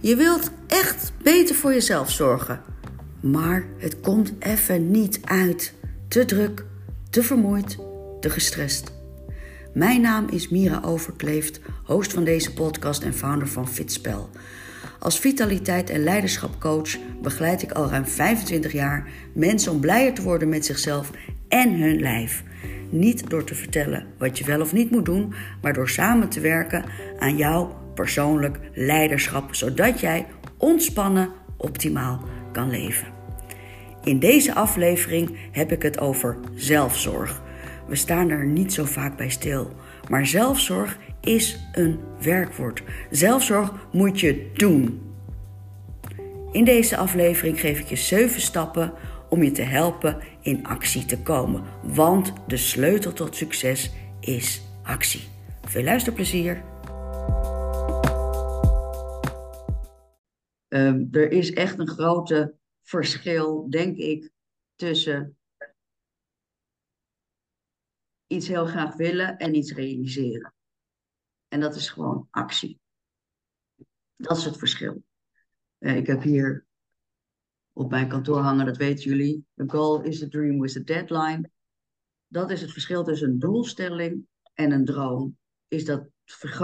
Je wilt echt beter voor jezelf zorgen. Maar het komt even niet uit. Te druk, te vermoeid, te gestrest. Mijn naam is Mira Overkleeft, host van deze podcast en founder van Fitspel. Als vitaliteit- en leiderschapcoach begeleid ik al ruim 25 jaar mensen om blijer te worden met zichzelf en hun lijf. Niet door te vertellen wat je wel of niet moet doen, maar door samen te werken aan jouw persoonlijk leiderschap, zodat jij ontspannen optimaal kan leven. In deze aflevering heb ik het over zelfzorg. We staan er niet zo vaak bij stil, maar zelfzorg is een werkwoord. Zelfzorg moet je doen. In deze aflevering geef ik je 7 stappen om je te helpen in actie te komen. Want de sleutel tot succes is actie. Veel luisterplezier. Um, er is echt een grote verschil, denk ik, tussen iets heel graag willen en iets realiseren. En dat is gewoon actie. Dat is het verschil. Uh, ik heb hier op mijn kantoor hangen, dat weten jullie. A goal is a dream with a deadline. Dat is het verschil tussen een doelstelling en een droom. Is dat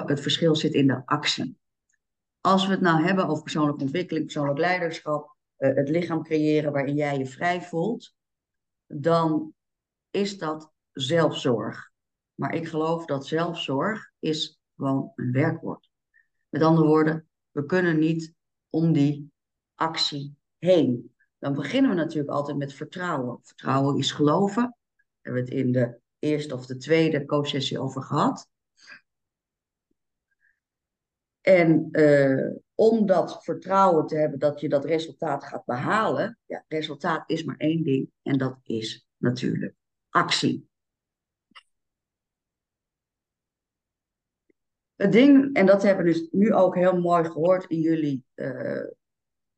het verschil zit in de actie. Als we het nou hebben over persoonlijke ontwikkeling, persoonlijk leiderschap, uh, het lichaam creëren waarin jij je vrij voelt, dan is dat zelfzorg. Maar ik geloof dat zelfzorg is gewoon een werkwoord. Met andere woorden, we kunnen niet om die actie heen. Dan beginnen we natuurlijk altijd met vertrouwen. Vertrouwen is geloven. Daar hebben we het in de eerste of de tweede coachsessie over gehad. En uh, om dat vertrouwen te hebben dat je dat resultaat gaat behalen, ja, resultaat is maar één ding en dat is natuurlijk actie. Het ding, en dat hebben we dus nu ook heel mooi gehoord in jullie, uh,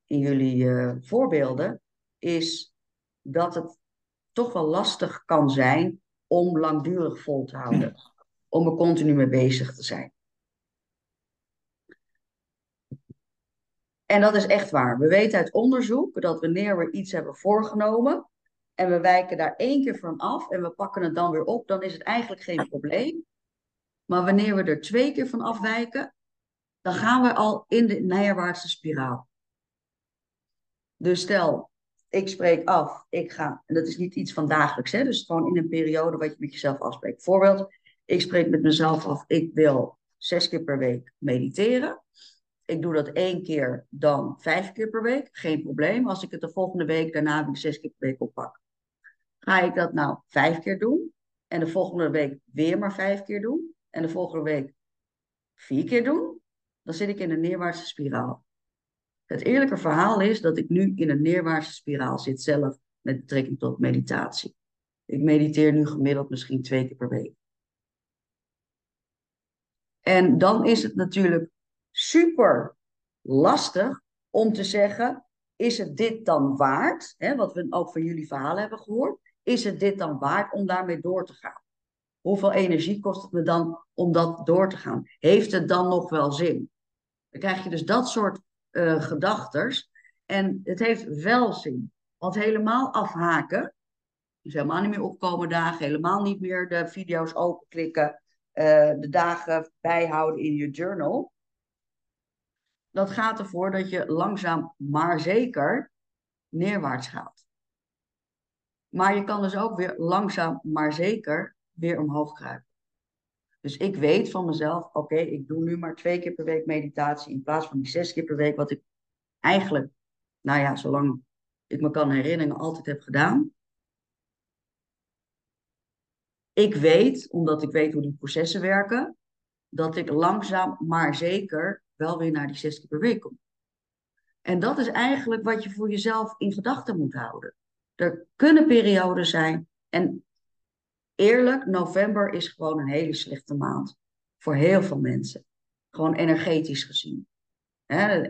in jullie uh, voorbeelden, is dat het toch wel lastig kan zijn om langdurig vol te houden. Om er continu mee bezig te zijn. En dat is echt waar. We weten uit onderzoek dat wanneer we iets hebben voorgenomen en we wijken daar één keer van af en we pakken het dan weer op, dan is het eigenlijk geen probleem. Maar wanneer we er twee keer van afwijken, dan gaan we al in de neerwaartse spiraal. Dus stel, ik spreek af, ik ga, en dat is niet iets van dagelijks, hè, dus gewoon in een periode wat je met jezelf afspreekt. Bijvoorbeeld, ik spreek met mezelf af, ik wil zes keer per week mediteren. Ik doe dat één keer, dan vijf keer per week. Geen probleem. Als ik het de volgende week daarna weer zes keer per week oppak. Ga ik dat nou vijf keer doen? En de volgende week weer maar vijf keer doen? En de volgende week vier keer doen? Dan zit ik in een neerwaartse spiraal. Het eerlijke verhaal is dat ik nu in een neerwaartse spiraal zit zelf met betrekking tot meditatie. Ik mediteer nu gemiddeld misschien twee keer per week. En dan is het natuurlijk super lastig om te zeggen: is het dit dan waard? Hè, wat we ook van jullie verhalen hebben gehoord. Is het dit dan waard om daarmee door te gaan? Hoeveel energie kost het me dan om dat door te gaan? Heeft het dan nog wel zin? Dan krijg je dus dat soort uh, gedachters. En het heeft wel zin. Want helemaal afhaken, dus helemaal niet meer opkomen dagen, helemaal niet meer de video's openklikken, uh, de dagen bijhouden in je journal dat gaat ervoor dat je langzaam maar zeker neerwaarts gaat. Maar je kan dus ook weer langzaam maar zeker weer omhoog kruipen. Dus ik weet van mezelf, oké, ik doe nu maar twee keer per week meditatie in plaats van die zes keer per week, wat ik eigenlijk, nou ja, zolang ik me kan herinneren, altijd heb gedaan. Ik weet, omdat ik weet hoe die processen werken, dat ik langzaam maar zeker wel weer naar die zes keer per week kom. En dat is eigenlijk wat je voor jezelf in gedachten moet houden. Er kunnen perioden zijn, en eerlijk, november is gewoon een hele slechte maand voor heel veel mensen. Gewoon energetisch gezien. He,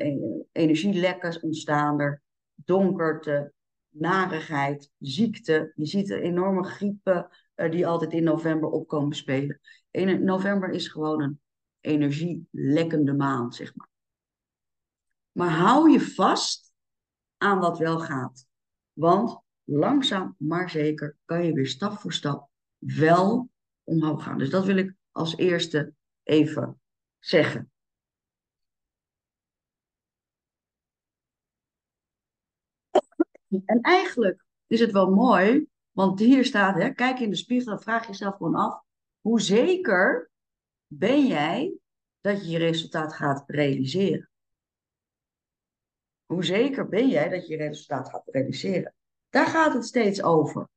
energielekkers ontstaan er, donkerte, narigheid, ziekte. Je ziet de enorme griepen uh, die altijd in november opkomen spelen. In november is gewoon een energielekkende maand, zeg maar. Maar hou je vast aan wat wel gaat. Want langzaam maar zeker kan je weer stap voor stap wel omhoog gaan. Dus dat wil ik als eerste even zeggen. En eigenlijk is het wel mooi, want hier staat, hè, kijk in de spiegel en vraag jezelf gewoon af, hoe zeker ben jij dat je je resultaat gaat realiseren? Hoe zeker ben jij dat je je resultaat gaat realiseren? Daar gaat het steeds over.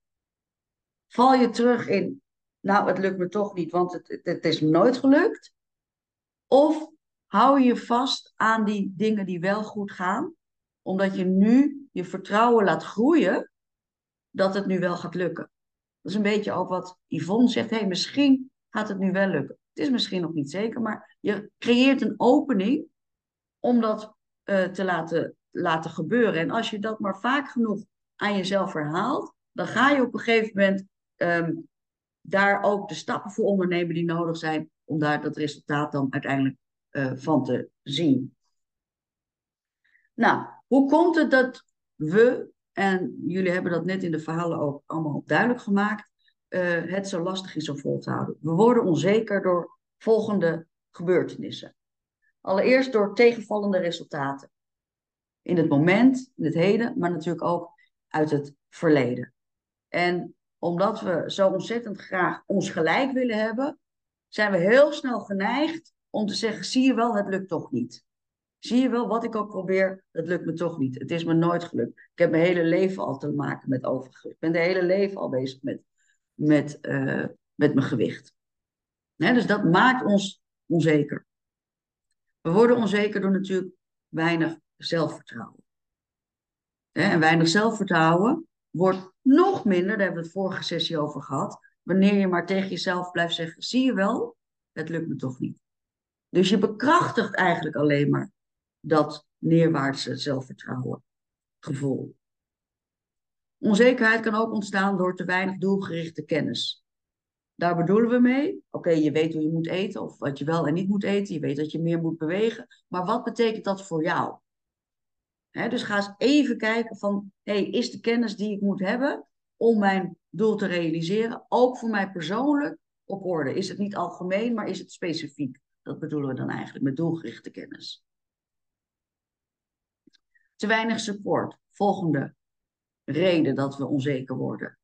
Val je terug in, nou, het lukt me toch niet, want het, het, is nooit gelukt? Of hou je vast aan die dingen die wel goed gaan, omdat je nu je vertrouwen laat groeien dat het nu wel gaat lukken? Dat is een beetje ook wat Yvonne zegt. Hey, misschien gaat het nu wel lukken. Het is misschien nog niet zeker, maar je creëert een opening om dat uh, te laten, laten gebeuren. En als je dat maar vaak genoeg aan jezelf herhaalt, dan ga je op een gegeven moment um, daar ook de stappen voor ondernemen die nodig zijn om daar dat resultaat dan uiteindelijk uh, van te zien. Nou, hoe komt het dat we, en jullie hebben dat net in de verhalen ook allemaal duidelijk gemaakt, uh, het zo lastig is om vol te houden? We worden onzeker door volgende gebeurtenissen. Allereerst door tegenvallende resultaten. In het moment, in het heden, maar natuurlijk ook uit het verleden. En omdat we zo ontzettend graag ons gelijk willen hebben, zijn we heel snel geneigd om te zeggen: zie je wel, het lukt toch niet. Zie je wel, wat ik ook probeer, het lukt me toch niet. Het is me nooit gelukt. Ik heb mijn hele leven al te maken met overgewicht. Ik ben de hele leven al bezig met, met, uh, met mijn gewicht. dus dat maakt ons onzeker. We worden onzeker door natuurlijk weinig zelfvertrouwen. En weinig zelfvertrouwen wordt nog minder, daar hebben we het vorige sessie over gehad, wanneer je maar tegen jezelf blijft zeggen, zie je wel, het lukt me toch niet. Dus je bekrachtigt eigenlijk alleen maar dat neerwaartse zelfvertrouwen gevoel. Onzekerheid kan ook ontstaan door te weinig doelgerichte kennis. Daar bedoelen we mee. Oké, je weet hoe je moet eten of wat je wel en niet moet eten. Je weet dat je meer moet bewegen. Maar wat betekent dat voor jou? dus ga eens even kijken van, hey, is de kennis die ik moet hebben om mijn doel te realiseren, ook voor mij persoonlijk op orde? Is het niet algemeen, maar is het specifiek? Dat bedoelen we dan eigenlijk met doelgerichte kennis. Te weinig support. Volgende reden dat we onzeker worden.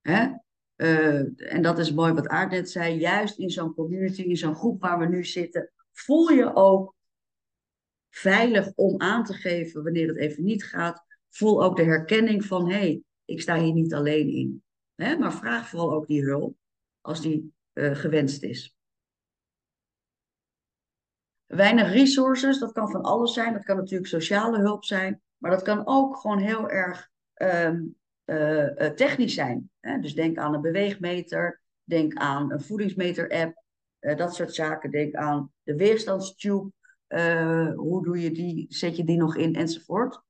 Hè? Uh, en dat is mooi wat Aard zei. Juist in zo'n community, in zo'n groep waar we nu zitten, voel je ook veilig om aan te geven wanneer het even niet gaat. Voel ook de herkenning van, hé, hey, ik sta hier niet alleen in. Hè? Maar vraag vooral ook die hulp als die uh, gewenst is. Weinig resources, dat kan van alles zijn. Dat kan natuurlijk sociale hulp zijn. Maar dat kan ook gewoon heel erg um, uh, technisch zijn. Hè? Dus denk aan een beweegmeter. Denk aan een voedingsmeter-app. Uh, dat soort zaken. Denk aan de weerstandstube. Hoe doe je die, zet je die nog in enzovoort.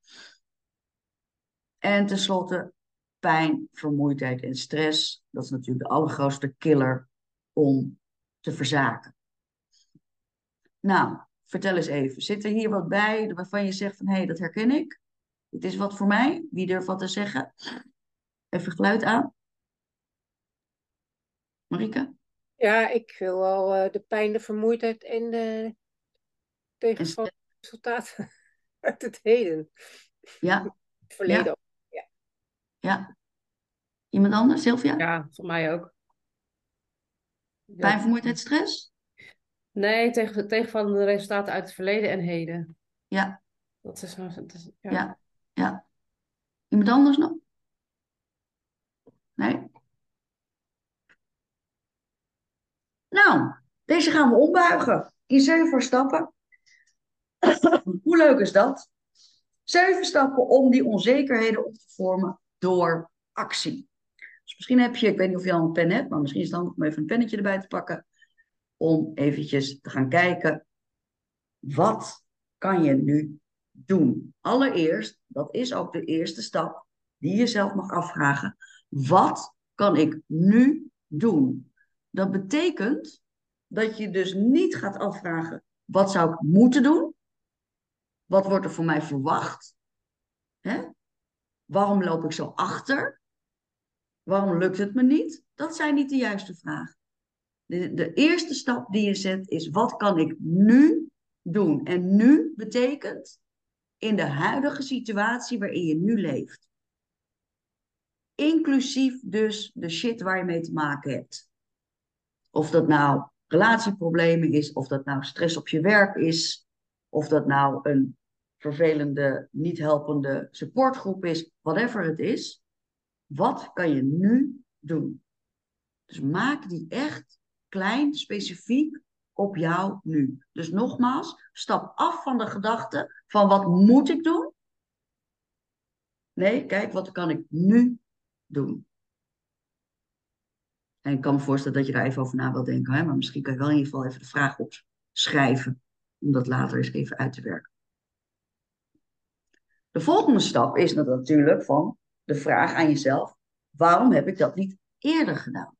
En tenslotte pijn, vermoeidheid en stress. Dat is natuurlijk de allergrootste killer om te verzaken. Nou, vertel eens even. Zit er hier wat bij waarvan je zegt van hé, hey, dat herken ik? Het is wat voor mij. Wie durft wat te zeggen? Even geluid aan. Marika? Ja, ik wil wel uh, de pijn, de vermoeidheid en de tegenvallende resultaten uit het heden. Ja. Het verleden ja. ook. Ja. ja. Iemand anders, Sylvia? Ja, voor mij ook. Pijn, vermoeidheid, stress? Nee, tegen, tegenvallende resultaten uit het verleden en heden. Ja. Dat is, dat is. Ja. Iemand anders nog? Nee? Nou, deze gaan we ombuigen in zeven stappen. Hoe leuk is dat? Zeven stappen om die onzekerheden op te vormen door actie. Dus misschien heb je, ik weet niet of je al een pen hebt, maar misschien is het handig om even een pennetje erbij te pakken. Om eventjes te gaan kijken, wat kan je nu doen? Allereerst, dat is ook de eerste stap die je zelf mag afvragen. Wat kan ik nu doen? Dat betekent dat je dus niet gaat afvragen, wat zou ik moeten doen? Wat wordt er van mij verwacht? Hè? Waarom loop ik zo achter? Waarom lukt het me niet? Dat zijn niet de juiste vragen. De eerste stap die je zet is: wat kan ik nu doen? En nu betekent in de huidige situatie waarin je nu leeft. Inclusief dus de shit waar je mee te maken hebt. Of dat nou relatieproblemen is, of dat nou stress op je werk is, of dat nou een vervelende, niet helpende supportgroep is, whatever het is. Wat kan je nu doen? Dus maak die echt klein, specifiek op jou nu. Dus nogmaals, stap af van de gedachte van wat moet ik doen? Nee, kijk, wat kan ik nu doen? En ik kan me voorstellen dat je daar even over na wilt denken, hè? maar misschien kan je wel in ieder geval even de vraag opschrijven, om dat later eens even uit te werken. De volgende stap is natuurlijk van de vraag aan jezelf: waarom heb ik dat niet eerder gedaan?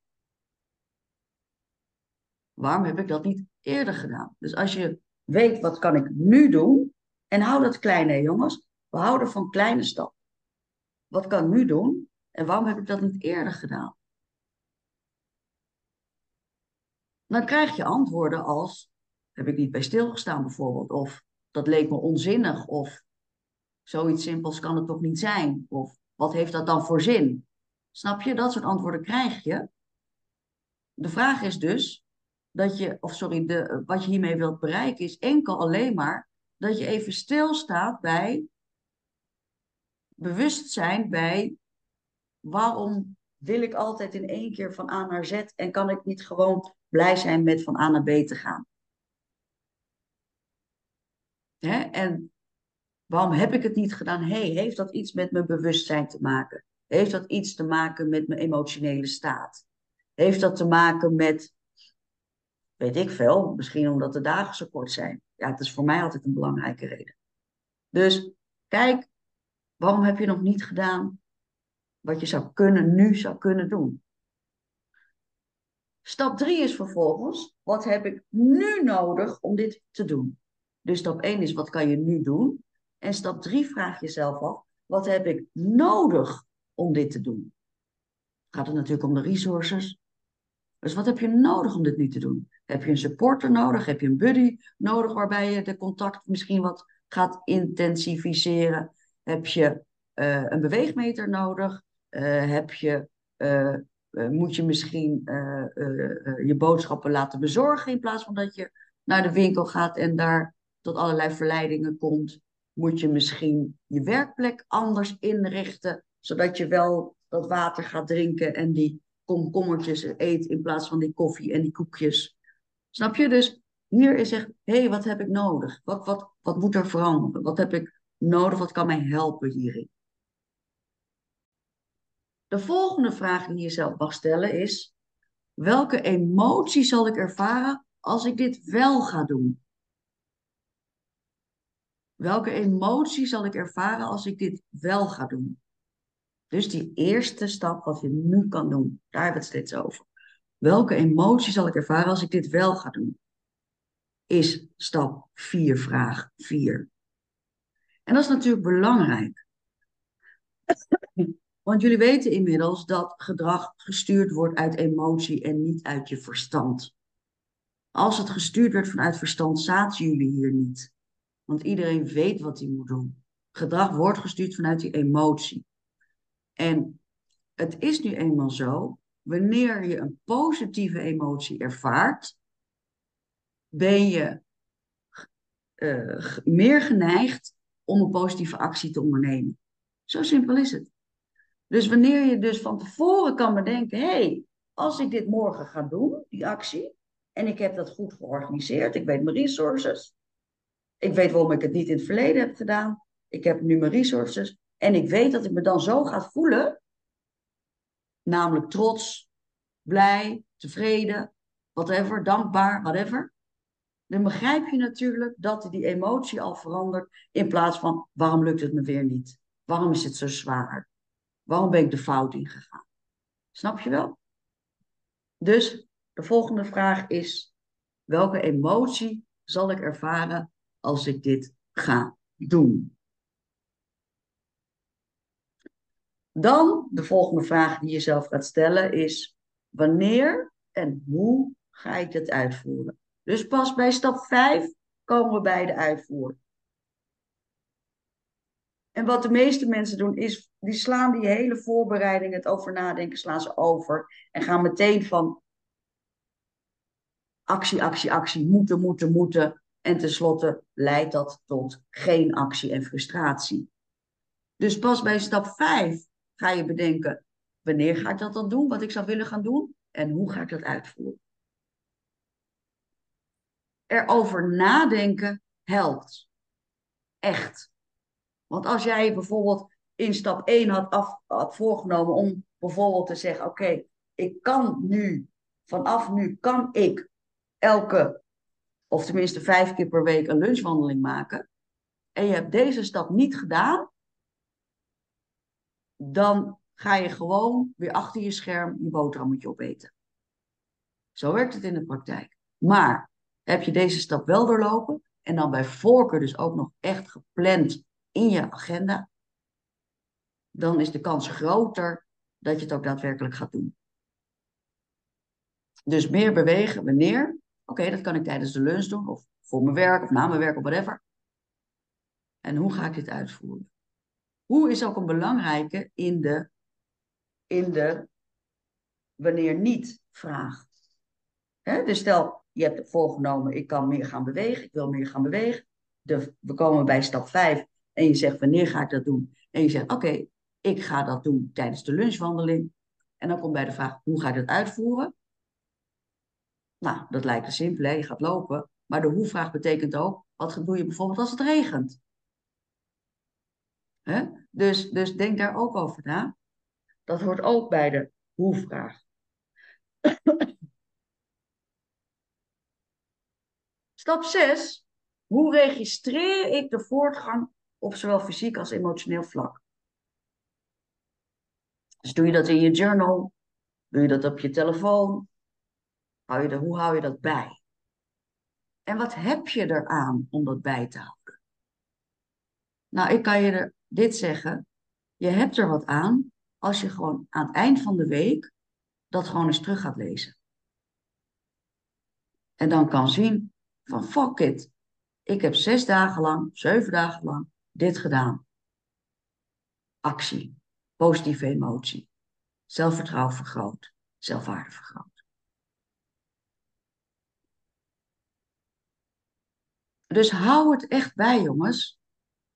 Waarom heb ik dat niet eerder gedaan? Dus als je weet wat kan ik nu doen, en hou dat klein hè jongens, we houden van kleine stappen. Wat kan ik nu doen en waarom heb ik dat niet eerder gedaan? Dan krijg je antwoorden als, heb ik niet bij stilgestaan bijvoorbeeld, of dat leek me onzinnig, of zoiets simpels kan het toch niet zijn, of wat heeft dat dan voor zin? Snap je? Dat soort antwoorden krijg je. De vraag is dus, dat je, of sorry, de, wat je hiermee wilt bereiken is enkel alleen maar dat je even stilstaat bij bewustzijn bij waarom wil ik altijd in één keer van A naar Z en kan ik niet gewoon blij zijn met van A naar B te gaan? Hè? En waarom heb ik het niet gedaan? hey, heeft dat iets met mijn bewustzijn te maken? Heeft dat iets te maken met mijn emotionele staat? Heeft dat te maken met Weet ik veel, misschien omdat de dagen zo kort zijn. Ja, het is voor mij altijd een belangrijke reden. Dus kijk, waarom heb je nog niet gedaan wat je zou kunnen, nu zou kunnen doen? Stap 3 is vervolgens, wat heb ik nu nodig om dit te doen? Dus stap 1 is, wat kan je nu doen? En stap 3 vraag jezelf af, wat heb ik nodig om dit te doen? Gaat het natuurlijk om de resources. Dus wat heb je nodig om dit nu te doen? Heb je een supporter nodig? Heb je een buddy nodig waarbij je de contact misschien wat gaat intensificeren? Heb je uh, een beweegmeter nodig? Uh, heb je, uh, moet je misschien je boodschappen laten bezorgen in plaats van dat je naar de winkel gaat en daar tot allerlei verleidingen komt? Moet je misschien je werkplek anders inrichten, zodat je wel dat water gaat drinken en die komkommertjes eet in plaats van die koffie en die koekjes? Snap je? Dus hier is echt, hé, hey, wat heb ik nodig? Wat, wat, wat moet er veranderen? Wat heb ik nodig? Wat kan mij helpen hierin? De volgende vraag die je jezelf mag stellen is: welke emotie zal ik ervaren als ik dit wel ga doen? Welke emotie zal ik ervaren als ik dit wel ga doen? Dus die eerste stap wat je nu kan doen, daar hebben we het steeds over. Welke emotie zal ik ervaren als ik dit wel ga doen? Is stap 4, vraag 4. En dat is natuurlijk belangrijk. Want jullie weten inmiddels dat gedrag gestuurd wordt uit emotie en niet uit je verstand. Als het gestuurd werd vanuit verstand, zaten jullie hier niet. Want iedereen weet wat hij moet doen. Gedrag wordt gestuurd vanuit die emotie. En het is nu eenmaal zo wanneer je een positieve emotie ervaart, ben je uh, meer geneigd om een positieve actie te ondernemen. Zo simpel is het. Dus wanneer je dus van tevoren kan bedenken, hé, hey, als ik dit morgen ga doen, die actie, en ik heb dat goed georganiseerd, ik weet mijn resources, ik weet waarom ik het niet in het verleden heb gedaan, ik heb nu mijn resources, en ik weet dat ik me dan zo ga voelen namelijk trots, blij, tevreden, whatever, dankbaar, whatever. Dan begrijp je natuurlijk dat die emotie al verandert in plaats van waarom lukt het me weer niet? Waarom is het zo zwaar? Waarom ben ik de fout ingegaan? Snap je wel? Dus de volgende vraag is: welke emotie zal ik ervaren als ik dit ga doen. Dan de volgende vraag die je zelf gaat stellen is: wanneer en hoe ga ik dit uitvoeren? Dus pas bij stap 5 komen we bij de uitvoer. En wat de meeste mensen doen, is die slaan die hele voorbereiding, het over nadenken, slaan ze over. En gaan meteen van actie, actie, actie, moeten, moeten, moeten. En tenslotte leidt dat tot geen actie en frustratie. Dus pas bij stap 5 ga je bedenken, wanneer ga ik dat dan doen, wat ik zou willen gaan doen en hoe ga ik dat uitvoeren. Erover nadenken helpt. Echt. Want als jij bijvoorbeeld in stap 1 had, af, had voorgenomen om bijvoorbeeld te zeggen: Oké, ik kan nu, vanaf nu kan ik elke, of tenminste vijf keer per week, een lunchwandeling maken. En je hebt deze stap niet gedaan, dan ga je gewoon weer achter je scherm je boterhammetje opeten. Zo werkt het in de praktijk. Maar heb je deze stap wel doorlopen en dan bij voorkeur dus ook nog echt gepland in je agenda, dan is de kans groter dat je het ook daadwerkelijk gaat doen. Dus meer bewegen, wanneer? Oké, dat kan ik tijdens de lunch doen, of voor mijn werk, of na mijn werk, of whatever. En hoe ga ik dit uitvoeren? Hoe is ook een belangrijke in de, in de wanneer niet vraag. Dus stel, je hebt voorgenomen, ik kan meer gaan bewegen, ik wil meer gaan bewegen. We komen bij stap 5 en je zegt, wanneer ga ik dat doen? En je zegt, oké, ik ga dat doen tijdens de lunchwandeling. En dan komt bij de vraag, hoe ga je dat uitvoeren? Nou, dat lijkt te simpel, hè? je gaat lopen. Maar de hoe-vraag betekent ook, wat doe je bijvoorbeeld als het regent? Hè? Dus, dus denk daar ook over na. Dat hoort ook bij de hoe-vraag. Stap 6. Hoe registreer ik de voortgang op zowel fysiek als emotioneel vlak? Dus doe je dat in je journal? Doe je dat op je telefoon? Hou je hoe hou je dat bij? En wat heb je eraan om dat bij te houden? Nou, ik kan je er dit zeggen. Je hebt er wat aan als je gewoon aan het eind van de week dat gewoon eens terug gaat lezen. En dan kan zien van fuck it. Ik heb zes dagen lang, zeven dagen lang dit gedaan. Actie, positieve emotie, zelfvertrouwen vergroot, zelfwaarde vergroot. Dus hou het echt bij, jongens.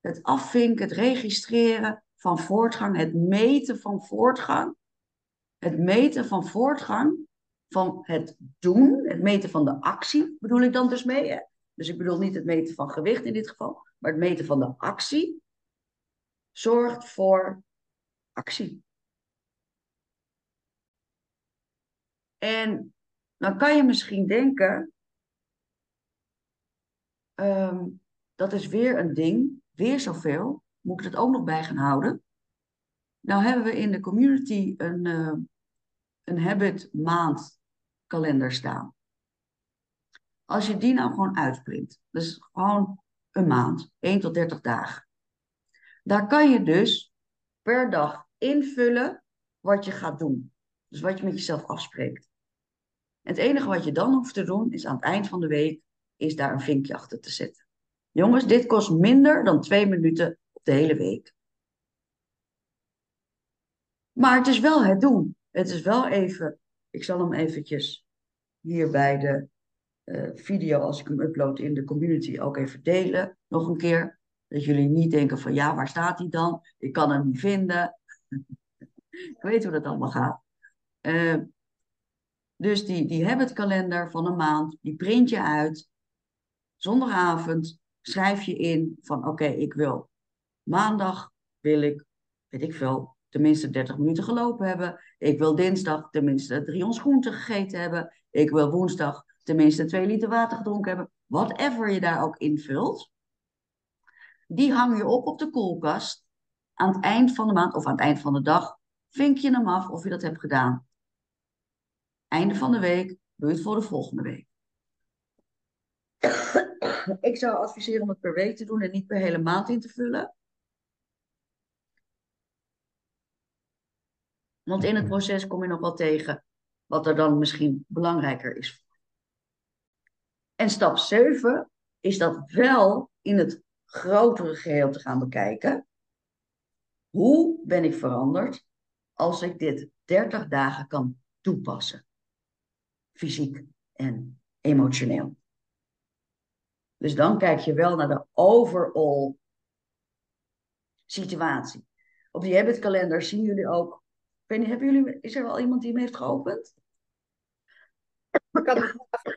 Het afvinken, het registreren van voortgang, het meten van voortgang. Het meten van voortgang, van het doen, het meten van de actie, bedoel ik dan dus mee. Dus ik bedoel niet het meten van gewicht in dit geval, maar het meten van de actie zorgt voor actie. En dan kan je misschien denken, Ehm, dat is weer een ding, weer zoveel. Moet ik het ook nog bij gaan houden? Nou hebben we in de community een, uh, een habit maand kalender staan. Als je die nou gewoon uitprint, dus gewoon een maand, 1 tot 30 dagen. Daar kan je dus per dag invullen wat je gaat doen. Dus wat je met jezelf afspreekt. het enige wat je dan hoeft te doen, is aan het eind van de week is daar een vinkje achter te zetten. Jongens, dit kost minder dan twee minuten op de hele week. Maar het is wel het doen. Het is wel even, ik zal hem eventjes hier bij de uh, video, als ik hem upload in de community, ook even delen. Nog een keer. Dat jullie niet denken van ja, waar staat hij dan? Ik kan hem niet vinden. ik weet hoe dat allemaal gaat. Uh, dus die, die habitkalender van een maand, die print je uit. Zondagavond schrijf je in van oké, ik wil maandag wil ik, weet ik veel, tenminste 30 minuten gelopen hebben. Ik wil dinsdag tenminste drie ons groenten gegeten hebben. Ik wil woensdag tenminste twee liter water gedronken hebben. Whatever je daar ook invult. Die hang je op op de koelkast. Aan het eind van de maand of aan het eind van de dag vink je hem af of je dat hebt gedaan. Einde van de week doe je het voor de volgende week. Ik zou adviseren om het per week te doen en niet per hele maand in te vullen. Want in het proces kom je nog wel tegen wat er dan misschien belangrijker is. En stap 7 is dat wel in het grotere geheel te gaan bekijken. Hoe ben ik veranderd als ik dit 30 dagen kan toepassen? Fysiek en emotioneel. Dus dan kijk je wel naar de overall situatie. Op die habitkalender zien jullie ook. Ik niet, hebben jullie, is er wel iemand die hem heeft geopend? Ik had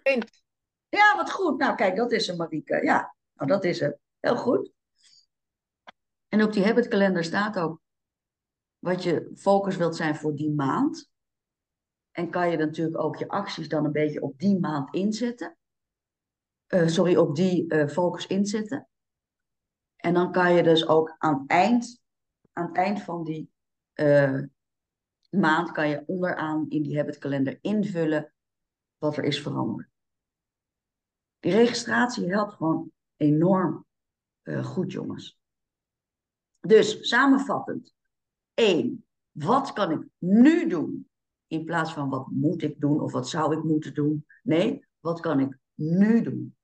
het. Ja, wat goed. Nou, kijk, dat is hem, Marieke. Ja, nou, dat is hem. Heel goed. En op die habitkalender staat ook wat je focus wilt zijn voor die maand. En kan je natuurlijk ook je acties dan een beetje op die maand inzetten. Uh, sorry, op die uh, focus inzetten. En dan kan je dus ook aan het eind, aan het eind van die uh, maand, kan je onderaan in die habitkalender invullen wat er is veranderd. Die registratie helpt gewoon enorm goed, jongens. Dus samenvattend. 1. Wat kan ik nu doen? In plaats van wat moet ik doen of wat zou ik moeten doen? Nee, wat kan ik nu doen?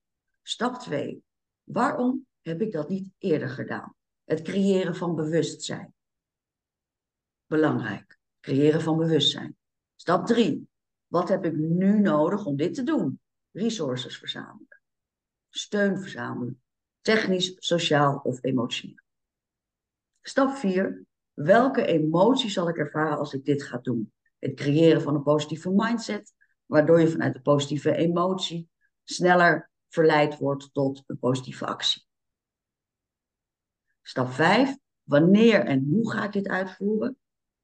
Stap 2. Waarom heb ik dat niet eerder gedaan? Het creëren van bewustzijn. Belangrijk. Creëren van bewustzijn. Stap 3. Wat heb ik nu nodig om dit te doen? Resources verzamelen. Steun verzamelen. Technisch, sociaal of emotioneel. Stap 4. Welke emotie zal ik ervaren als ik dit ga doen? Het creëren van een positieve mindset, waardoor je vanuit de positieve emotie sneller verleid wordt tot een positieve actie. Stap 5. Wanneer en hoe ga ik dit uitvoeren?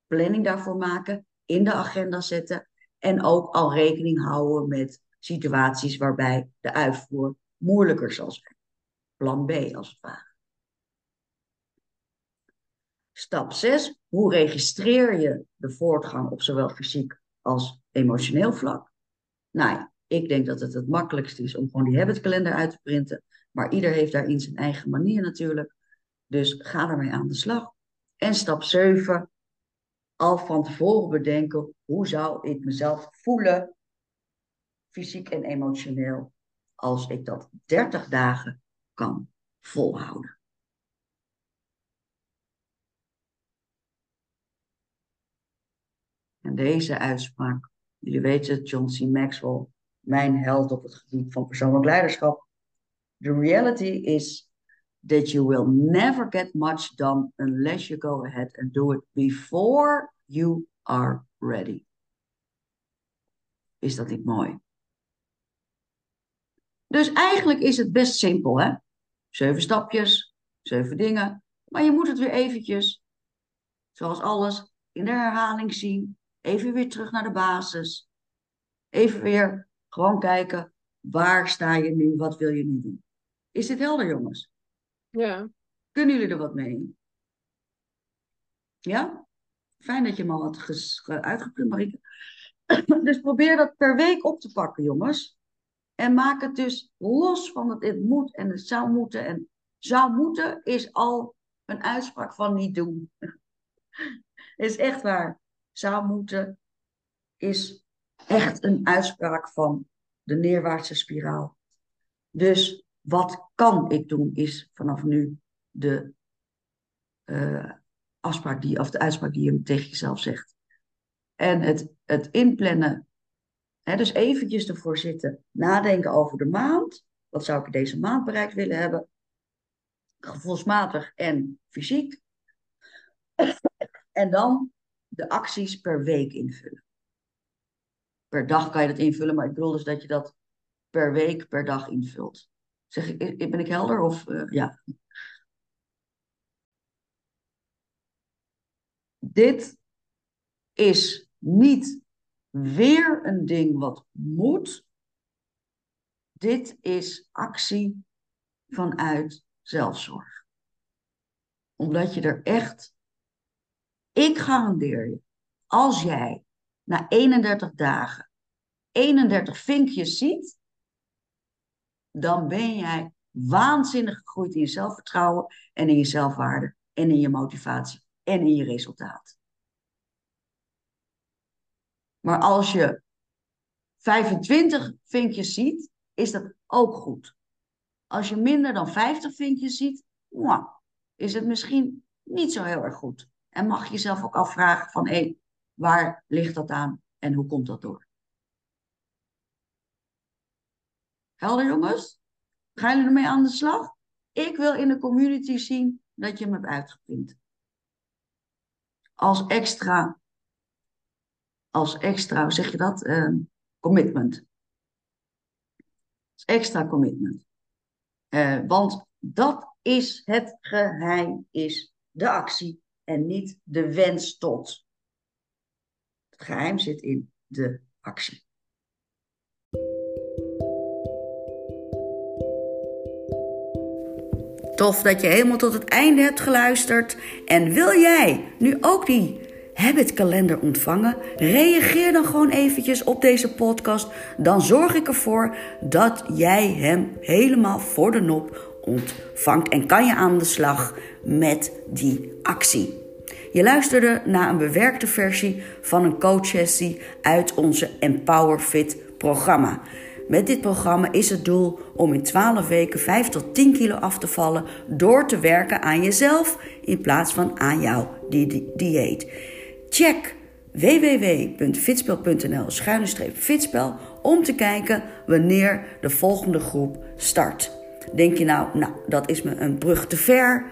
Planning daarvoor maken, in de agenda zetten en ook al rekening houden met situaties waarbij de uitvoer moeilijker zal zijn. Plan B als het ware. Stap 6. Hoe registreer je de voortgang op zowel fysiek als emotioneel vlak? Nou ik denk dat het het makkelijkste is om gewoon die habitkalender uit te printen. Maar ieder heeft daarin zijn eigen manier natuurlijk. Dus ga ermee aan de slag. En stap 7. Al van tevoren bedenken hoe zou ik mezelf voelen, fysiek en emotioneel, als ik dat 30 dagen kan volhouden. En deze uitspraak, jullie weten, John C. Maxwell, mijn held op het gebied van persoonlijk leiderschap. The reality is that you will never get much done unless you go ahead and do it before you are ready. Is dat niet mooi? Dus eigenlijk is het best simpel, hè? Zeven stapjes, zeven dingen. Maar je moet het weer eventjes, zoals alles, in de herhaling zien. Even weer terug naar de basis. Even weer gewoon kijken, waar sta je nu, wat wil je nu doen? Is dit helder, jongens? Ja. Kunnen jullie er wat mee? Ja? Fijn dat je hem al had uitgeprint, Marieke. dus probeer dat per week op te pakken, jongens. En maak het dus los van dat het moet en het zou moeten. En zou moeten is al een uitspraak van niet doen. is echt waar. Zou moeten is echt een uitspraak van de neerwaartse spiraal. Dus wat kan ik doen, is vanaf nu de uh, afspraak die, of de uitspraak die je tegen jezelf zegt. En het, het inplannen, hè, dus eventjes ervoor zitten, nadenken over de maand. Wat zou ik deze maand bereikt willen hebben? Gevoelsmatig en fysiek. En dan de acties per week invullen per dag kan je dat invullen, maar ik bedoel dus dat je dat per week, per dag invult. Zeg ik, ben ik helder of uh, ja? Dit is niet weer een ding wat moet. Dit is actie vanuit zelfzorg. Omdat je er echt, ik garandeer je, als jij na 31 dagen 31 vinkjes ziet, dan ben jij waanzinnig gegroeid in je zelfvertrouwen en in je zelfwaarde en in je motivatie en in je resultaat. Maar als je 25 vinkjes ziet, is dat ook goed. Als je minder dan 50 vinkjes ziet, is het misschien niet zo heel erg goed. En mag je jezelf ook afvragen van, hé, waar ligt dat aan en hoe komt dat door? Helder jongens? Gaan jullie ermee aan de slag? Ik wil in de community zien dat je hem hebt. Als extra, als extra, hoe zeg je dat? Uh, commitment. Als extra commitment. Uh, want dat is het geheim, is de actie en niet de wens tot. Geheim zit in de actie. Tof dat je helemaal tot het einde hebt geluisterd. En wil jij nu ook die habitkalender ontvangen? Reageer dan gewoon eventjes op deze podcast. Dan zorg ik ervoor dat jij hem helemaal voor de nop ontvangt. En kan je aan de slag met die actie. Je luisterde naar een bewerkte versie van een coachsessie uit onze Empower Fit programma. Met dit programma is het doel om in 12 weken 5 tot 10 kilo af te vallen door te werken aan jezelf in plaats van aan jouw di dieet. Check www.fitspel.nl fitspel om te kijken wanneer de volgende groep start. Denk je nou, nou, dat is me een brug te ver.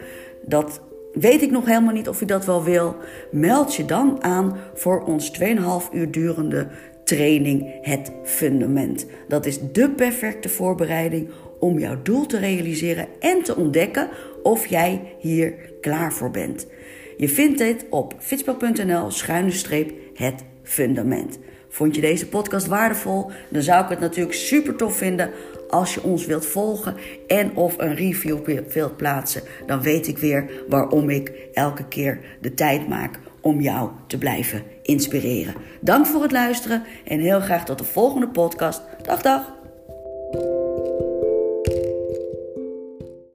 Dat weet ik nog helemaal niet of je dat wel wil. Meld je dan aan voor ons 2,5 uur durende training Het Fundament. Dat is de perfecte voorbereiding om jouw doel te realiseren en te ontdekken of jij hier klaar voor bent. Je vindt dit op fitspel.nl schuine streep het fundament. Vond je deze podcast waardevol? Dan zou ik het natuurlijk super tof vinden als je ons wilt volgen en of een review wilt plaatsen. Dan weet ik weer waarom ik elke keer de tijd maak om jou te blijven inspireren. Dank voor het luisteren en heel graag tot de volgende podcast. Dag dag!